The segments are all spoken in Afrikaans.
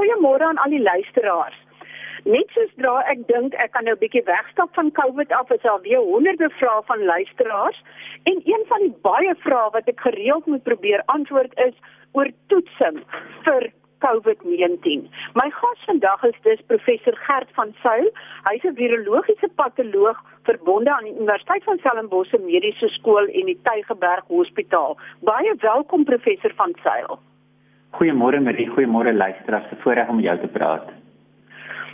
Goeiemôre aan al die luisteraars. Net soos dra ek dink ek kan nou 'n bietjie wegstap van COVID af is daar weer honderde vrae van luisteraars en een van die baie vrae wat ek gereeld moet probeer antwoord is oor toetsing vir COVID-19. My gas vandag is dus professor Gert van Sail. Hy's 'n virologiese patoloog verbonde aan die Universiteit van Stellenbosch Mediese Skool en die Tygerberg Hospitaal. Baie welkom professor van Sail. Goeiemôre Marie, goeiemôre luisteraars. 'n Voorreg om jou te praat.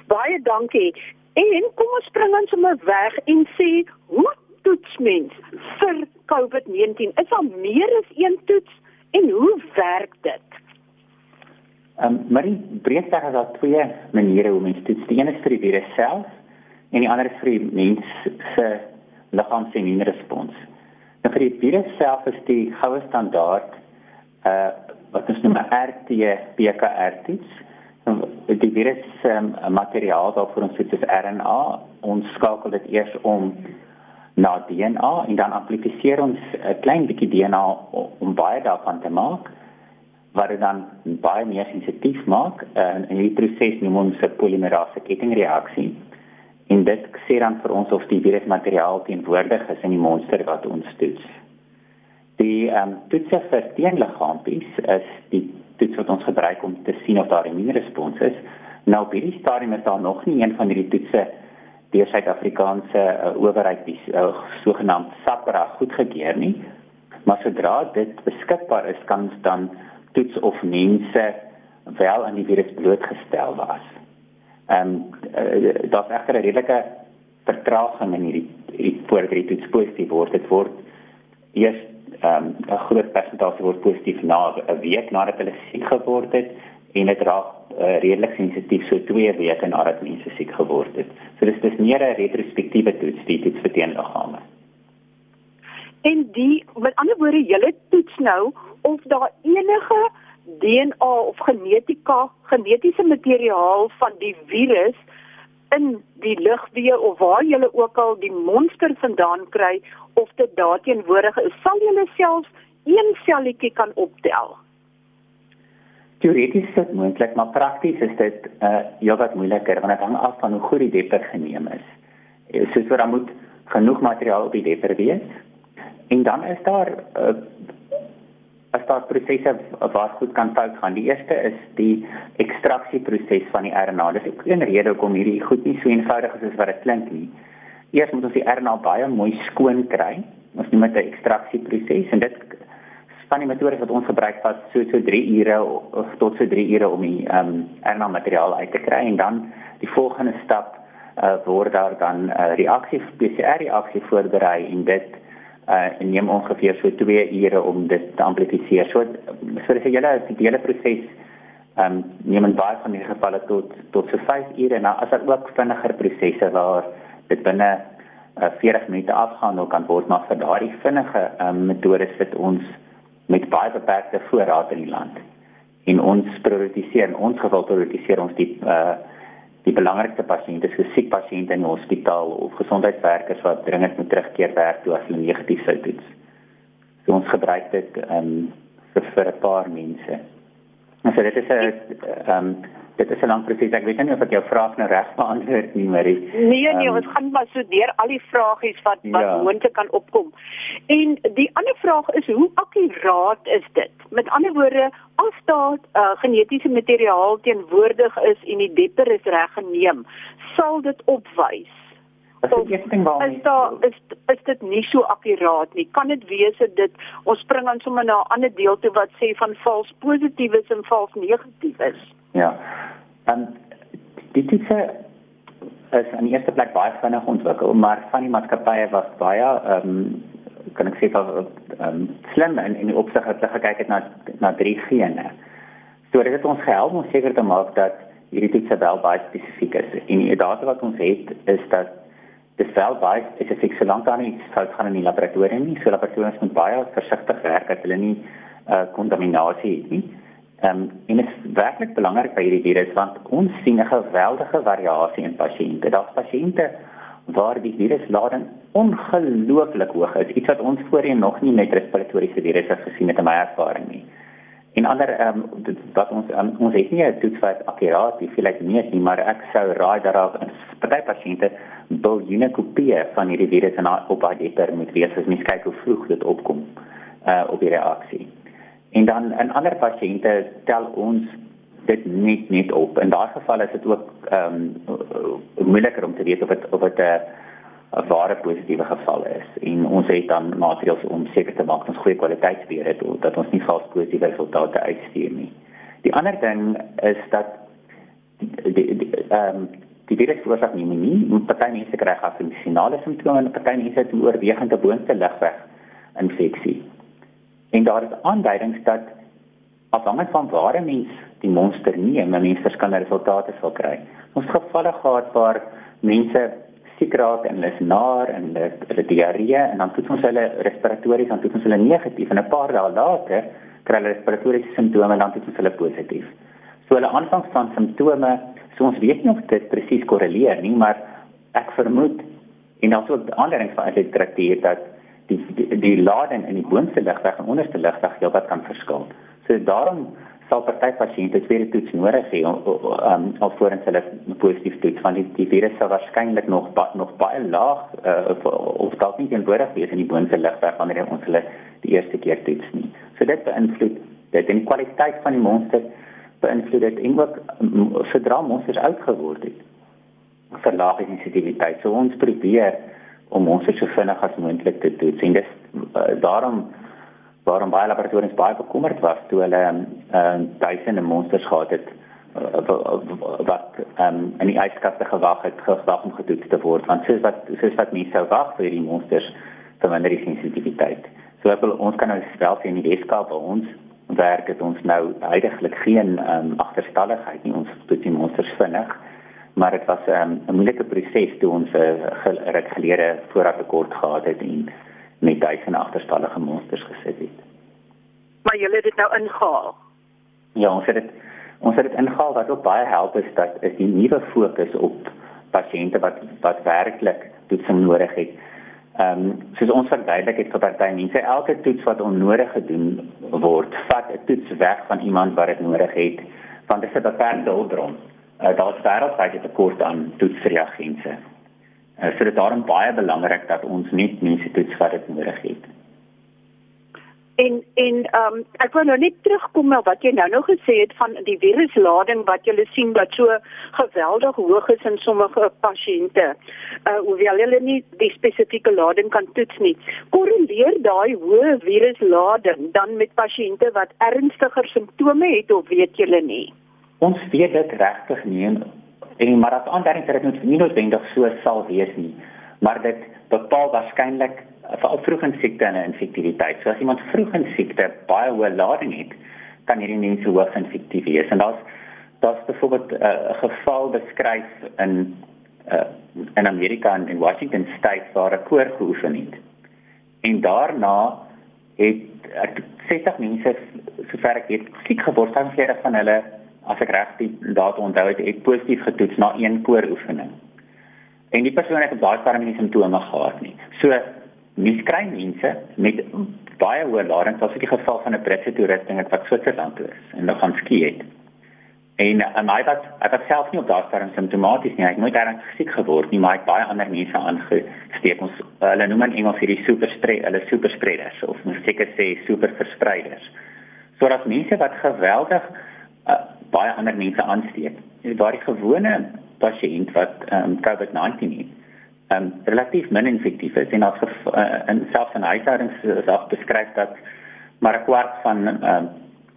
Baie dankie. En kom ons spring ons sommer weg en sê hoe toets mens vir COVID-19? Is daar meer as een toets en hoe werk dit? Ehm um, maar die breedweg is daar twee maniere hoe mens toets. Die een is vir die virus self en die ander is vir die mens se liggaamsimmuunrespons. Nou vir die virus self is die goue standaard uh wat ons noem RT-PCR toets. Die virus um, materiaal waarvoor ons toets is RNA. Ons skakel dit eers om na DNA en dan amplifiseer ons 'n klein bietjie DNA om baie daarvan te maak wat dit dan baie meer sensitief maak en in hierdie proses noem ons 'n polimerase kettingreaksie. En dit sê dan vir ons of die virusmateriaal teenwoordig is in die monster wat ons toets. Die ehm um, toets vir teenliggaampies is die toets wat ons gebruik om te sien of daar 'n immuunrespons is. Nou by die stadium is daar nog nie een van hierdie toetse deur Suid-Afrikaanse uh, owerheid die uh, sogenaamde SAPRA goedgekeur nie. Maar sodra dit beskikbaar is, kan ons dan toets of mense wel aan die virus blootgestel was. Ehm um, uh, daar's egter 'n redelike vertraging in hierdie voordat die toets positief word. Dit word eers ehm um, 'n groot persentasie word positief na 'n week nadat hulle siek geword het en dit raak uh, redelik sensitief so 2 weke nadat mense siek geword het. So dis dis meer 'n retrospektiewe toets, die toets vir teenliggame. En die met ander woorde, julle toets nou of daar enige DNA of genetika, genetiese materiaal van die virus in die lugweë of waar jy ook al die monster vandaan kry of dit daar teenwoordig is, sal jy selfs een selletjie kan optel. Teoreties is dit moontlik, maar prakties is dit uh heelwat moeiliker want dit hang af van hoe goed die depper geneem is. Eh, soos wat dan moet genoeg materiaal op die depper wees. En dan is daar uh as daar prosesse waar goed kan fout gaan. Die eerste is die ekstraksieproses van die RNA. Dis ook 'n rede hoekom hierdie goed nie so eenvoudig is as wat dit klink nie. Eers moet ons die RNA baie mooi skoon kry. Ons noem dit 'n ekstraksieproses en dit van die metodes wat ons gebruik vat so so 3 ure of tot so 3 ure om die ehm um, RNA materiaal uit te kry en dan die volgende stap uh, word daar dan 'n uh, reaksie PCR reaksie voorberei en dit uh en neem ongeveer so 2 ure om dit te amplifiseer. So so dis 'n hele die hele proses ehm um, neem in baie van die gevalle tot tot so 5 ure. Nou as daar ook vinniger prosesse waar dit binne uh, 40 minute afgehandel kan word, maar vir daardie vinnige ehm um, metodes sit ons met baie beperkte voorraad in die land. En ons prioritiseer, in ons geval prioritiseer ons die uh die belangrikste pasiënte, so siek pasiënte in die hospitaal of gesondheidswerkers wat dringend moet terugkeer werk toe as hulle negatief sou toets. So ons gebruik dit um vir, vir 'n paar mense. En so dit is 'n um dit is 'n lang proses. Ek weet nie of ek jou vraag nou reg beantwoord nie, Marie. Nee nee, um, ons gaan maar so deur al die vragies wat wat ja. moontlik kan opkom. En die ander vraag is hoe akkuraat is dit? Met ander woorde, as daar uh, genetiese materiaal teenwoordig is en die depper is reg geneem, sal dit opwys. So, is daar is is dit nie so akkuraat nie. Kan dit wees dat dit ons spring aan sommer na 'n ander deel toe wat sê van vals positief is en vals negatief is? Ja. En dit is is aan die eerste plek baie vinnig ontwikkel, maar van die maatskappye was baie ehm um, kan ek sê dat ehm um, slim en in die opsig het gekyk het na na drie gene. So dit het ons gehelp om seker te maak dat hierdie toetse wel baie spesifiek is. En die data wat ons het is dat dit wel baie spesifiek so lank daar nie fout gaan in die laboratorium nie. So laboratoriums moet baie versigtig werk dat hulle nie uh, kontaminasie het nie. Ehm um, en dit is werklik belangrik by hierdie virus want ons sien 'n geweldige variasie in pasiënte. Daar's pasiënte waar die viruslading ongelooflik hoog is, iets wat ons voorheen nog nie met respiratoriese virusse gesien het in my ervaring nie. En ander ehm um, wat ons um, ons het nie 'n toets wat akkuraat is, like nie nie, maar ek sou raai dat daar party pasiënte biljoene kopieë van hierdie virus in op haar dieper moet wees as mens kyk hoe vroeg dit opkom uh op die reaksie. En dan in ander pasiënte tel ons dit nie net op. In daardie geval is dit ook ehm um, moeiliker om te weet of dit of dit 'n uh, 'n ware positiewe geval is en ons het dan maatreëls om seker te maak ons goeie kwaliteitsbeheer het dat ons nie vals positiewe resultate uitstuur nie. Die ander ding is dat die ehm die, die virus veroorsaak pneumonie, party mense kry gastrointestinale simptome en party mense het 'n oorwegende boonste ligweg infeksie. En daar is aanduidings dat afhangend van waar 'n mens die monster neem, mense verskillende resultate sal kry. Ons gevalle gehad waar mense siek raak en hulle is naar en hulle diarree en dan toets ons hulle respiratories dan toets ons hulle negatief en 'n paar dae later kry hulle respiratoriese simptome en dan toets ons hulle positief. So hulle aanvangs van simptome, so ons weet nie of dit presies korreleer nie, maar ek vermoed en also ander ding van dit trakteer dat die die, die lading in die boonste ligweg en onderste ligweg heelwat kan verskil. So daarom sal party pasiënte tweede toets nodig hê um, alvorens hulle positief toets want die, die virus sal waarskynlik nog ba, nog baie laag uh, of, of dalk nie teenwoordig wees in die boonste ligweg wanneer ons hulle die eerste keer toets nie. So dit beïnvloed dit en die kwaliteit van die monster beïnvloed dit en ook sodra monsters uitgeword het verlaag die sensitiwiteit. So ons probeer om monsters so vinnig as moontlik te toets en dis uh, daarom waarom baie laboratoriums baie bekommerd was toe hulle ehm uh, duisende monsters gehad het uh, wat ehm um, in die yskaste gewag het gewag om getoets te word want soos wat soos wat mense sou wag vir die monsters verminder die sensitiwiteit. So ek wil ons kan nou self in die Weskaap by ons werk het ons nou eintlik geen ehm um, agterstalligheid nie ons toets die monsters vinnig maar dit was ehm, 'n um, moeilike proses toe ons 'n uh, ruk gelede vooraf rekord gehad het en met duisende agterstallige monsters gesit het. Maar julle het dit nou ingehaal. Ja, ons het dit ons het dit ingehaal wat ook baie help is dat is die nuwe fokus op pasiënte wat wat werklik toetsing nodig het. Ehm um, soos ons verduidelik het vir party mense elke toets wat onnodig gedoen word, vat 'n toets weg van iemand wat dit nodig het want dit is 'n beperkte hulpbron. Uh, daar is wêreldwyd 'n tekort aan toetsreagense. Uh, so dit is daarom baie belangrik dat ons net mense toets wat dit nodig het. En en ehm um, ek wil nou net terugkom na wat jy nou nog gesê het van die viruslading wat jy sien wat so geweldig hoog is in sommige pasiënte. Uh hoewel hulle nie die spesifieke lading kan toets nie. Korreleer daai hoë viruslading dan met pasiënte wat ernstiger simptome het of weet julle nie? Ons weet dit regtig nie En maar as aanduiding dat dit nie noodwendig so sal wees nie, maar dit bepaal waarskynlik veral vroeg in siekte en infektiwiteit. So as iemand vroeg in siekte baie hoë lading het, kan hierdie mense hoog infektief wees. En daar's daar's byvoorbeeld eh, 'n uh, geval beskryf in uh, in Amerika in, in Washington State waar 'n koor geoefen het. En daarna het ek 60 mense sover ek weet siek geword van vele van hulle as ek reg die data onthou het, het positief getoets na een kooroefening. En die persoon het baie sterk simptome gehad nie. So mens kry mense met baie hoë lading, soos in die geval van 'n Britse toerusting wat Switserland toe is en dan gaan ski het. En en hy het hy het self nie op daardie stadium simptomaties nie. Hy het nooit daaraan siek geword nie, maar hy het baie ander mense aangesteek. Ons hulle noem in Engels hierdie super spread, hulle super spreaders of mens seker sê super verspreiders. So dat mense wat geweldig uh, baie ander mense aansteek. Waar die gewone pasiënt wat ehm um, COVID-19 het, ehm um, relatief min infektief is en as uh, in selfs in huishoudings is ook beskryf dat maar 'n kwart van ehm um,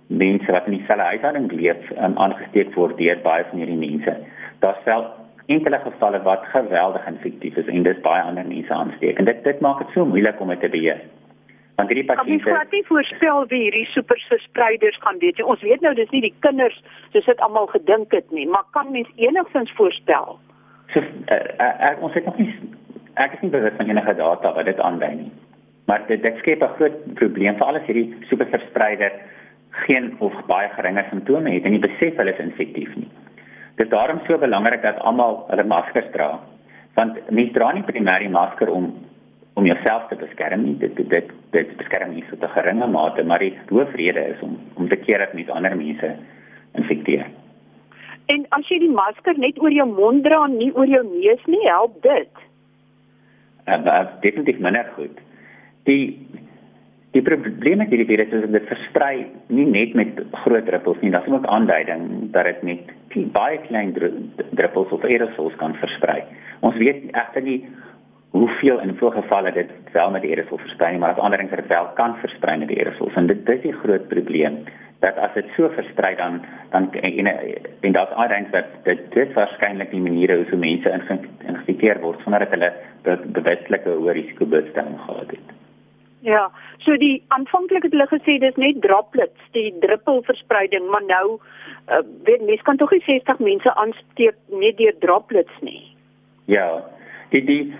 mense wat in dieselfde huishouding leef, um, aangesteek word deur baie van hierdie mense. Daar's wel enkele gevalle wat geweldig infektief is en dit baie ander mense aansteek. En dit dit maak dit so moeilik om dit te beheer want hierdie pasiënte Ons kan nie voorspel wie hierdie superverspreiders gaan wees nie. Ons weet nou dis nie die kinders soos dit almal gedink het nie, maar kan mens enigstens voorspel? So uh, uh, ons het nog nie ek is nie bewus van enige data wat dit aandui nie. Maar dit dit skep 'n groot probleem vir alles hierdie superverspreider geen of baie geringe simptome het en nie besef hulle is infektief nie. Dit is daarom so belangrik dat almal hulle maskers dra want mense dra nie primêr die masker om om jouself te beskerm nie. Dit dit dit beskerm nie tot 'n geringe mate, maar die hoofrede is om om te keer dat mense ander mense infekteer. En as jy die masker net oor jou mond dra en nie oor jou neus nie, help dit. Uh, uh, definitief minder goed. Die die probleem met hierdie virus is dat dit versprei nie net met groot druppels nie, daar's ook aanduiding dat dit met baie klein druppels of aerosols kan versprei. Ons weet egter nie hoeveel in veel gevalle dit wel met die aerosol versprei nie, maar as ander dinge wel kan versprei met die aerosols en dit dis die groot probleem dat as dit so versprei dan dan en en daar's aanduidings dat dit dit waarskynlik die maniere hoe so mense geïnfekteer word sonder dat hulle bewuslike hoë risiko blootstelling gehad het. Ja, so die aanvanklik het hulle gesê dis net droplets, die druppelverspreiding, maar nou uh, weet mense kan tog nie 60 mense aansteek net deur droplets nie. Ja. Die die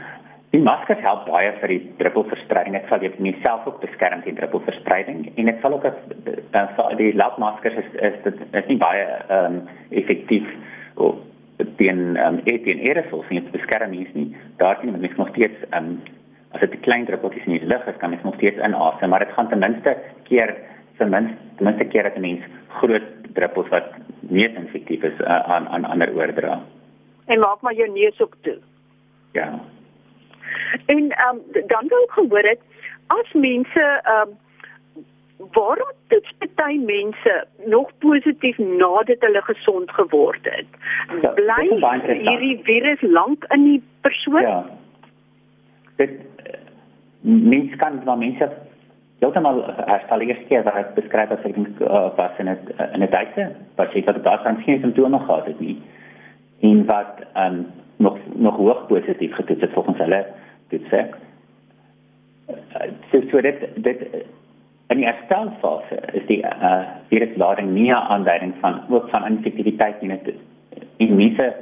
Die masker help baie vir die druppelverspreiding. Dit sal jou self ook beskerm teen druppelverspreiding en dit sal ook as uh, die labmaskers is is dit is nie baie ehm um, effektief of teen ehm um, teen aerosols nie, dit beskerm nie nie. Daar sien mens nog steeds ehm um, as dit 'n klein druppeltjie in die lug is, kan mens nog steeds inasem, maar dit gaan ten minste keer ten minste ten minste keer dat 'n mens groot druppels wat nie effektief is uh, aan aan ander oordra. En maak maar jou neus ook toe. Ja. En ehm um, dan wou ek gehoor het as mense ehm um, waarom toets party mense nog positief nadat hulle gesond geword het? Ja, Bly hierdie virus lank in die persoon? Ja. Dit mens kan van mense heeltemal herstel eers keer wat ek beskryf as ek dink uh, was in 'n in 'n tydse wat jy wat daar dan geen simptome gehad het nie en wat ehm um, nog nog hoog positief getoets het volgens hulle toetse. So so dit dit in die herstelfase is die uh viruslading nie 'n aanduiding van ook van infektiwiteit nie. En mense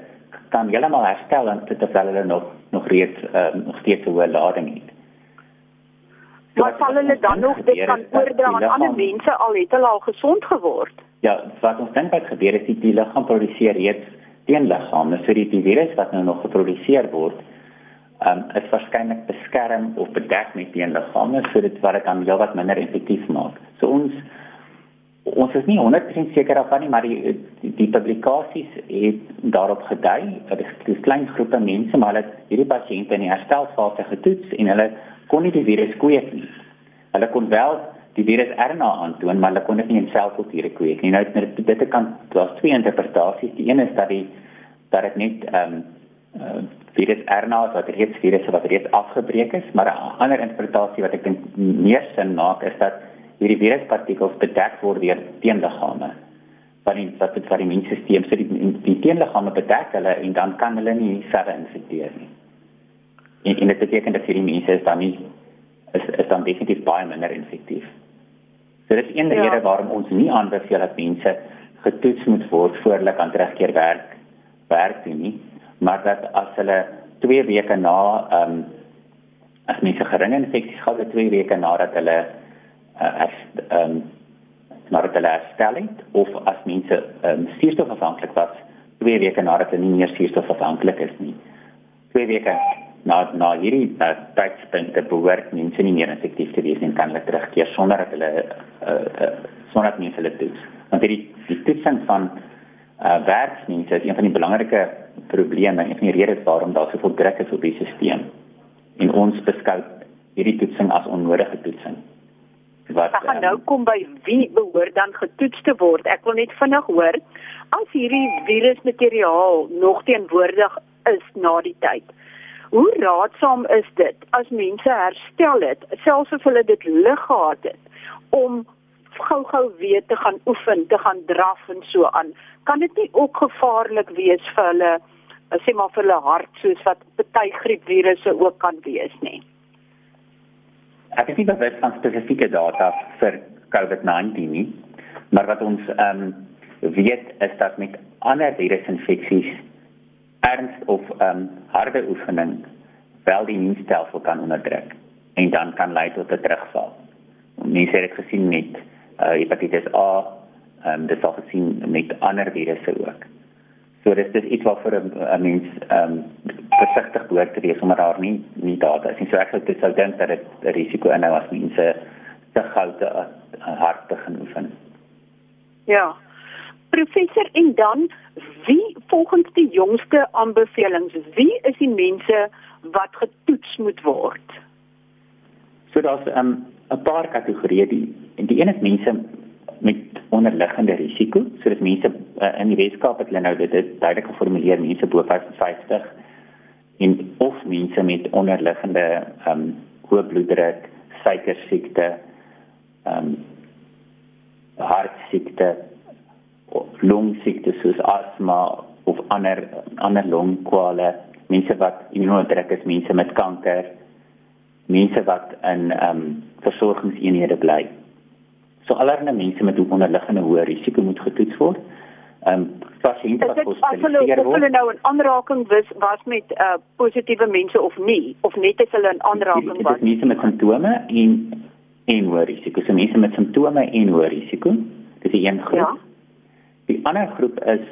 kan heeltemal herstel en dit terwyl hulle nog nog reeds uh, nog steeds 'n hoë lading het. Maar sal hulle dan nog dit kan oordra aan ander mense al het hulle al gesond geword? Ja, wat ons dink wat gebeur is die liggaam produseer reeds teenliggame, so die virus wat nou nog geproduseer word, um, is waarskynlik beskerm of bedek met teenliggame sodat wat dit dan heelwat minder effektief maak. So ons ons is nie 100% seker of nie, maar die die, die publikasies het daarop gedui dat dit 'n klein groepe mense maar dat hierdie pasiënte in die herstelfase getoets en hulle kon nie die virus kweek nie. Hulle kon wel die virus RNA aantoon, maar hulle kon dit nie in selkulture kweek nie. Nou dit dit kan daar's twee interpretasies. Die een is dat die dat dit net ehm um, uh, virus RNA wat reeds virusse wat reeds afgebreek is, maar 'n ander interpretasie wat ek dink meer sin maak is dat hierdie viruspartikels bedek word deur teenliggame van die wat dit vir die immuunstelsel so die, die teenliggame bedek hulle en dan kan hulle nie verder infekteer nie. En, en dit beteken dat hierdie mense is dan nie is, is dan definitief baie minder infektief. So dit is een ja. rede waarom ons nie aanbeveel dat mense getoets moet word voor hulle kan terugkeer werk werk doen nie maar dat as hulle 2 weke na ehm um, as mense geringe infeksies gehad het 2 weke nadat hulle uh, as ehm um, nadat hulle herstel het of as mense ehm um, suurstofafhanklik was 2 weke nadat hulle nie meer suurstofafhanklik is nie 2 weke na na hierdie uh, tydspunte behoort mense nie meer effektief te wees en kan hulle terugkeer sonder dat hulle uh, uh, sonder dat mense hulle toets want hierdie die toetsing van uh, werksmense is een van die belangrike probleme en die rede waarom daar soveel druk is op die stelsel. En ons beskou hierdie toetsing as onnodige toetsing. Wat Ek gaan nou ehm, kom by wie behoort dan getoets te word. Ek wil net vinnig hoor as hierdie virusmateriaal nog teenwoordig is na die tyd. Hoe raadsaam is dit as mense herstel het, selfs as hulle dit lig gehad het om gou-gou weer te gaan oefen, te gaan draf en so aan. Kan dit nie ook gevaarlik wees vir hulle sê maar vir hulle hart soos wat baie griepvirusse ook kan wees nie? Ek het nie bewus van spesifieke data vir COVID-19 nie, maar wat ons ehm um, weet is dat met ander virusinfeksies erns of ehm um, harde oefening wel die immuunstelsel kan onderdruk en dan kan lei tot 'n terugval. Mense het dit gesien met uh, hepatitis A, ehm um, dit is ook gesien met ander virusse ook. So dit is iets wat vir 'n mens ehm um, versigtig behoort te wees omdat daar nie nie data is nie. So ek sou dit sou dink dat dit 'n risiko inhou as mense te gou te hard begin oefen. Ja. Professor en dan wie volgens die jongste aanbevelings, wie is die mense wat getoets moet word? So daar's 'n um, 'n paar kategorieë die en die een is mense met onderliggende risiko. So dis mense uh, in die Weskaap het hulle nou dit duidelik geformuleer mense bo 55 en of mense met onderliggende ehm um, hoë bloeddruk, suikersiekte, ehm um, hartsiekte, longsiekte soos asma of ander ander longkwale, mense wat immuunodruk is, mense met kanker, mense wat in ehm um, versorgingseenhede bly. So allerlei mense met onderliggende hoë risiko moet getoets word. Ehm um, pasiënte wat hospitaliseer word. Hulle nou 'n aanraking was was met uh positiewe mense of nie of net as hulle 'n aanraking was. Mense met simptome en en hoë risiko. So mense met simptome en hoë risiko. Dis die een groep. Ja. Die ander groep is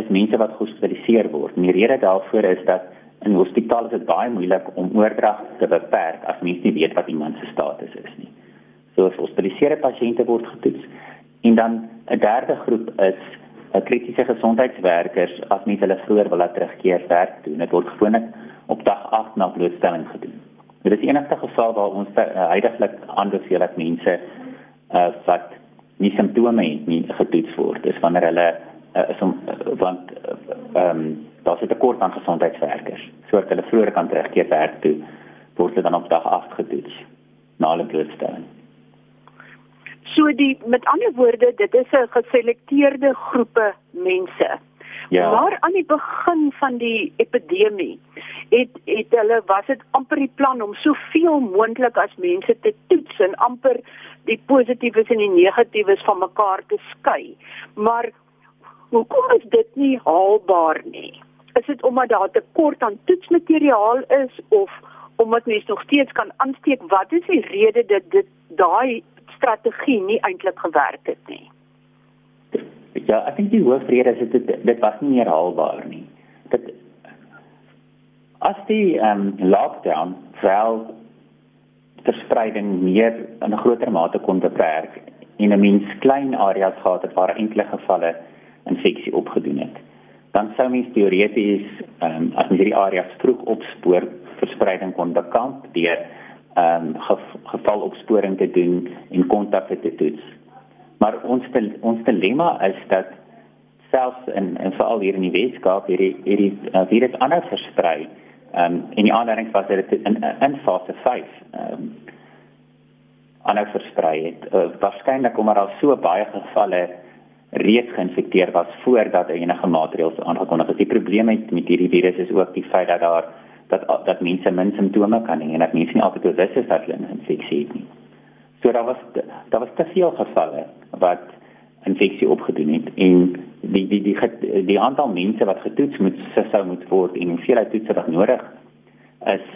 is mense wat gehospitaliseer word. En die rede daarvoor is dat in hospitale is dit baie moeilik om oordrag te beperk as mens nie weet wat iemand se status is nie. So as hospitaliseerde pasiënte word getoets en dan 'n derde groep is 'n kritiese gesondheidswerkers as mens hulle vroeër wil laat terugkeer werk doen. Dit word gewoonlik op dag 8 na blootstelling gedoen. Dit is die enigste geval waar ons uh, heidaglik aanbeveel dat mense uh, wat nie simptome het nie getoets word. Dis wanneer hulle uh, is om uh, want ehm uh, um, daar sit 'n tekort aan gesondheidswerkers sodat hulle vroeër kan terugkeer werk toe word hulle dan op dag 8 getoets na hulle blootstelling. So die met ander woorde, dit is 'n geselekteerde groepe mense. Ja. Maar aan die begin van die epidemie het het hulle was dit amper die plan om soveel moontlik as mense te toets en amper die positiefes en die negatiefes van mekaar te skei. Maar hoekom is dit nie haalbaar nie? Is dit omdat daar tekort aan toetsmateriaal is of omdat mense nog steeds kan aansteek? Wat is die rede dat dit daai strategie nie eintlik gewerk het nie. Ja, ek dink die hoofrede is dit dit was nie meer haalbaar nie. Dit as die ehm um, lockdown wel verspreiding meer in 'n groter mate kon beperk en 'n mens klein areas gehad het waar enkele gevalle infeksie opgedoen het. Dan sou mens teoreties ehm um, as mens hierdie areas vroeg opspoor, verspreiding kon bekamp deur ehm um, gevalopsporing te doen en kontakte te toets. Maar ons ons dilemma is dat selfs in en veral hier in die Weskaap hierdie hierdie uh, virus anders versprei. Ehm um, en die aanleiding was dat dit in in fase 5 ehm um, anders versprei het. Uh, Waarskynlik omdat daar so baie gevalle reeds geïnfekteer was voordat enige maatreëls aangekondig is. Die probleem met met hierdie virus is ook die feit dat daar dat dat mense min simptome kan hê en dat mense nie altyd bewus is dat hulle 'n infeksie het nie. So daar was daar was te veel gevalle wat infeksie opgedoen het en die die die die, die aantal mense wat getoets moet sou moet word en hoeveel toetse wat nodig is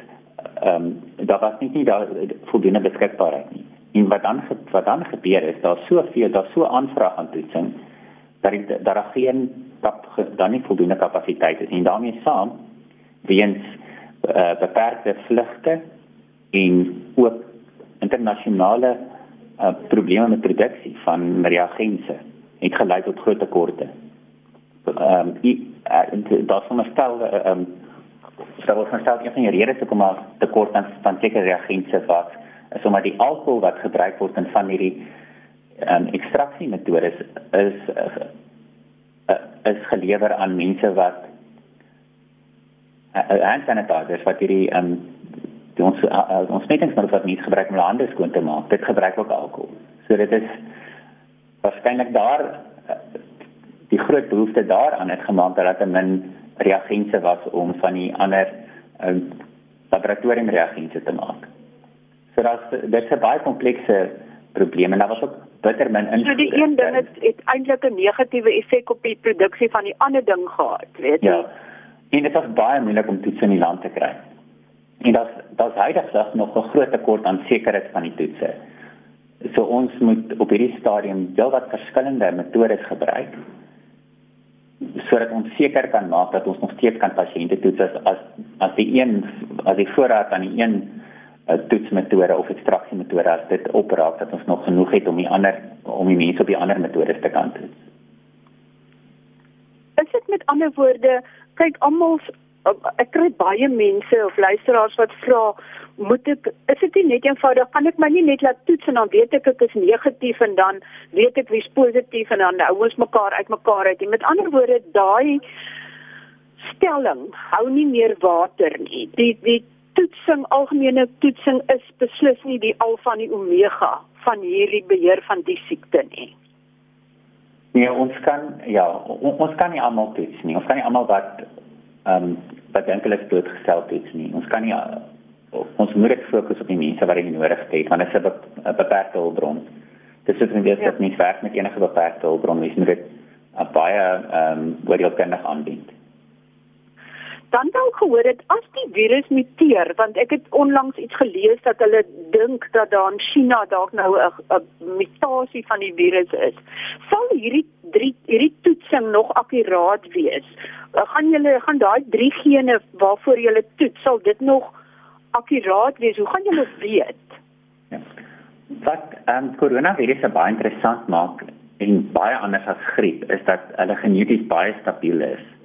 ehm um, daar was nie nie daar voldoende beskikbaarheid nie. En wat dan wat dan gebeur is daar soveel daar so aanvraag aan toetsing dat daar daar geen kap dan nie voldoende kapasiteit is en daarmee saam weens uh, beperkte vlugte en ook internasionale uh, probleme met produksie van reagense het gelei tot groot tekorte. Ehm um, daar sou maar stel ehm um, sou ons stel een van die redes hoekom daar tekort aan van sekere reagense was is omdat die alkohol wat gebruik word in van hierdie ehm um, ekstraksie metodes is uh, uh, is gelewer aan mense wat uh, hand sanitizers wat hierdie um die ons uh, ons metingsmiddels wat mense gebruik om hulle hande skoon te maak, dit gebruik ook alkohol. So dit is waarskynlik daar uh, die groot behoefte daaraan het gemaak dat daar min reagense was om van die ander uh, laboratorium reagense te maak. So daar's dit's 'n baie komplekse probleem en daar was ook bitter min in. So die een ding het, het eintlik 'n negatiewe effek op die produksie van die ander ding gehad, weet jy? Ja. En dit was baie moeilik om toetse in die land te kry. En daar's daar's heidaglik nog 'n groot tekort aan sekerheid van die toetse. So ons moet op hierdie stadium heelwat verskillende metodes gebruik sodat ons seker kan maak dat ons nog steeds kan pasiënte toets as as die een as die voorraad aan die een uh, toetsmetode of ekstraksiemetode as dit opraak dat ons nog genoeg het om die ander om die mense op die ander metodes te kan toets. Dit met ander woorde kyk almal ek kry baie mense of luisteraars wat vra moet ek is dit nie net eenvoudig? Kan ek my nie net laat toets en dan weet ek ek is negatief en dan weet ek wie's positief en dan hou ons mekaar uit mekaar uit. En met ander woorde daai stelling hou nie meer water nie. Die die toetsing algemene toetsing is beslis nie die alfa en die omega van hierdie beheer van die siekte nie. Nee, ons kan ja, on, ons kan nie almal toets nie. Ons kan nie almal wat ehm um, wat dink hulle is doodgestel toets nie. Ons kan nie ons moet dit fokus op die mense wat dit nodig het want dit is 'n beperkte hulpbron. Dis dit net dat nie werk met enige beperkte hulpbron nie, moet dit baie ehm um, oordeelkundig aanbied. Dan dan gehoor dit as die virus muteer want ek het onlangs iets gelees dat hulle dink dat daar in China dalk nou 'n mutasie van die virus is. Sal hierdie drie hierdie toetsing nog akkuraat wees? Gaan julle gaan daai drie gene waarvoor julle toets, sal dit nog akkuraat wees? Hoe gaan dit weet? Ja. Wat ehm um, koronavirus baie interessant maak en baie anders as griep is dat hulle geneties baie stabiel is.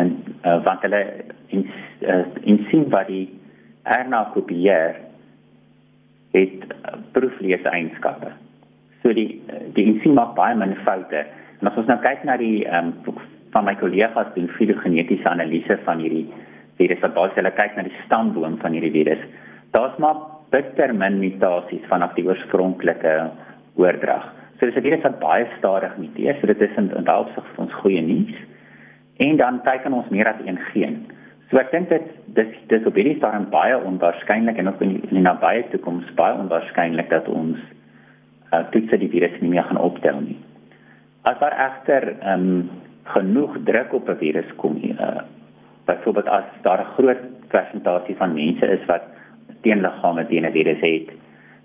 En uh, want hulle in uh, in sien wat die RNA kopieer het uh, proeflees eienskappe. So die die ensiem maak baie min foute. En as ons nou kyk na die um, van my kollegas doen filogenetiese analise van hierdie virus wat basies hulle kyk na die stamboom van hierdie virus. Daar's maar bitter min mutasies vanaf die oorspronklike oordrag. So dis 'n virus wat baie stadig muteer, so dit is in opsig vir ons goeie nuus. En dan teken ons meer as een geen. So ek dink dit dis dis op hierdie stadium baie onwaarskynlik en ook in die, in die nabye toekoms baie onwaarskynlik dat ons uh, toetse die virus nie meer gaan optel nie. As daar egter ehm um, genoeg druk op 'n virus kom uh, byvoorbeeld as daar 'n groot persentasie van mense is wat teenliggame teen 'n virus het,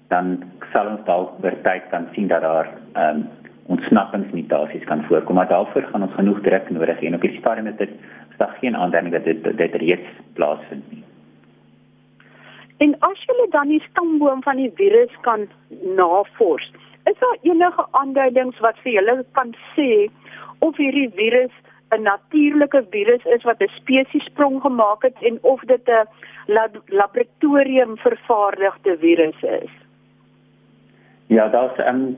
dan sal ons dalk oor tyd kan sien dat daar ehm um, ontsnappingsmutasies kan voorkom, maar daarvoor gaan ons genoeg druk nodig hê en op hierdie stadium is dit is daar geen aanduiding dat dit dit reeds plaasvind nie. En as jy dan die stamboom van die virus kan navors, is daar enige aanduidings wat vir julle kan sê of hierdie virus 'n natuurlike virus is wat 'n spesiesprong gemaak het en of dit 'n lab laboratorium vervaardigde virus is. Ja, daar's 'n um,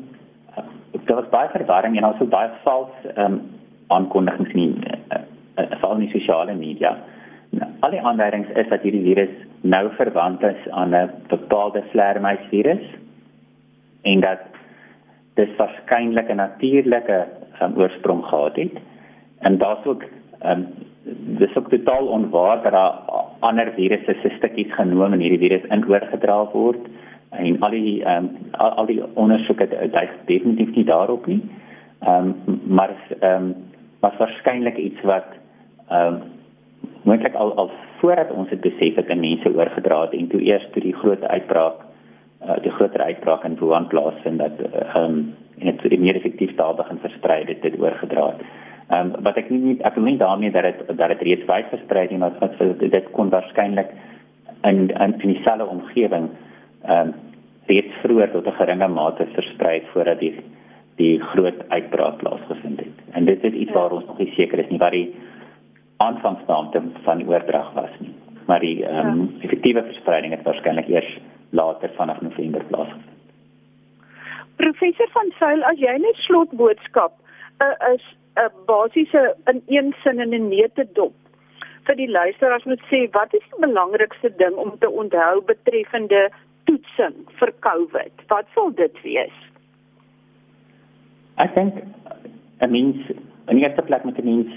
daar's baie verwarring en also baie vals ehm um, aankondigings nie uh, uh, veral in die sosiale media. Al die aanduidings is dat hierdie virus nou verwant is aan 'n bepaalde vleermuisvirus en dat dit waarskynlik 'n natuurlike um, oorsprong gehad het en daar's ook ehm um, dis ook totaal onwaar dat daar ander virusse se stukkies genoem en hierdie virus in oorgedra word en al die ehm um, al, al die ondersoeke dui definitief nie daarop nie. Ehm um, maar ehm um, was waarskynlik iets wat ehm um, moontlik al al voordat ons dit besef het aan mense oorgedra het en toe eers toe die groot uitbraak uh, die groter uitbraak in Wuhan plaasvind dat ehm um, en dit meer effektief daar begin versprei het dit oorgedra het. Ehm um, wat ek nie ek wil nie daarmee dat dit dat dit reeds wyd versprei het maar wat dit, dit kon waarskynlik in in dieselfde omgewing ehm um, reeds vroeër tot 'n geringe mate versprei voordat die die groot uitbraak plaasgevind het. En dit is iets ja. waar ons nog nie seker is nie wat die aanvangsdatum van die oordrag was nie. Maar die ehm um, effektiewe verspreiding het waarskynlik eers later vanaf November plaasgevind. Professor van Sail, as jy net slotboodskap uh, is 'n basiese in een sin in 'n neete dop vir die luisteraars moet sê wat is die belangrikste ding om te onthou betreffende toetsing vir COVID? Wat sal dit wees? Ek dink 'n mens in die eerste plek met 'n mens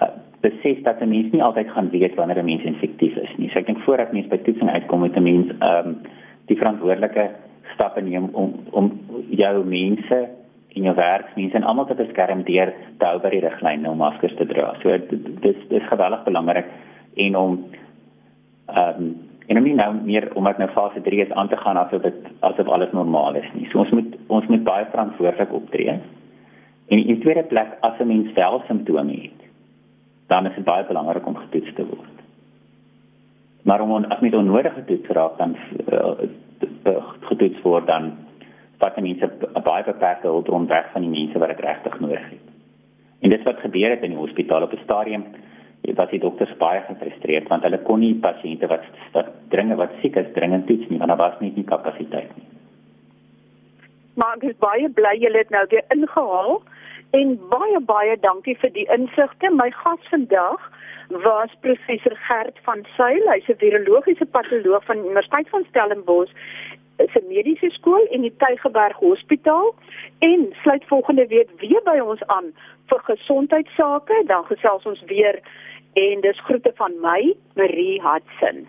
uh, besef dat 'n mens nie altyd gaan weet wanneer 'n mens infektief is nie. So ek dink voordat mens by toetsing uitkom met 'n mens ehm um, die verantwoordelike stappe neem om om jou mense en jou werksmense en almal te beskerm deur te hou by die riglyne om maskers te dra. So dis dis geweldig belangrik en om ehm um, en om nie nou meer omdat nou fase 3 is aan te gaan asof dit asof alles normaal is nie. So ons moet ons moet baie verantwoordelik optree En in tweede plek as 'n mens wel simptome het, dan is dit baie belangrik om getoets te word. Maar om as met onnodige toets raak dan uh, getoets word dan vat mense baie beperkte hulpbron weg van die mense wat dit regtig nodig het. En dis wat gebeur het in die hospitaal op 'n stadium was die dokters baie gefrustreerd want hulle kon nie pasiënte wat wat dringend wat siek is dringend toets nie want daar was nie die kapasiteit nie. Maar ek is baie bly julle het nou weer ingehaal en baie baie dankie vir die insigte. My gas vandag was professor Gert van Sail, hy's 'n virologiese patoloog van Universiteit van Stellenbosch se mediese skool en die Tygerberg Hospitaal en sluit volgende week weer by ons aan vir gesondheidsake. Dan gesels ons weer en dis groete van my Marie Hudson.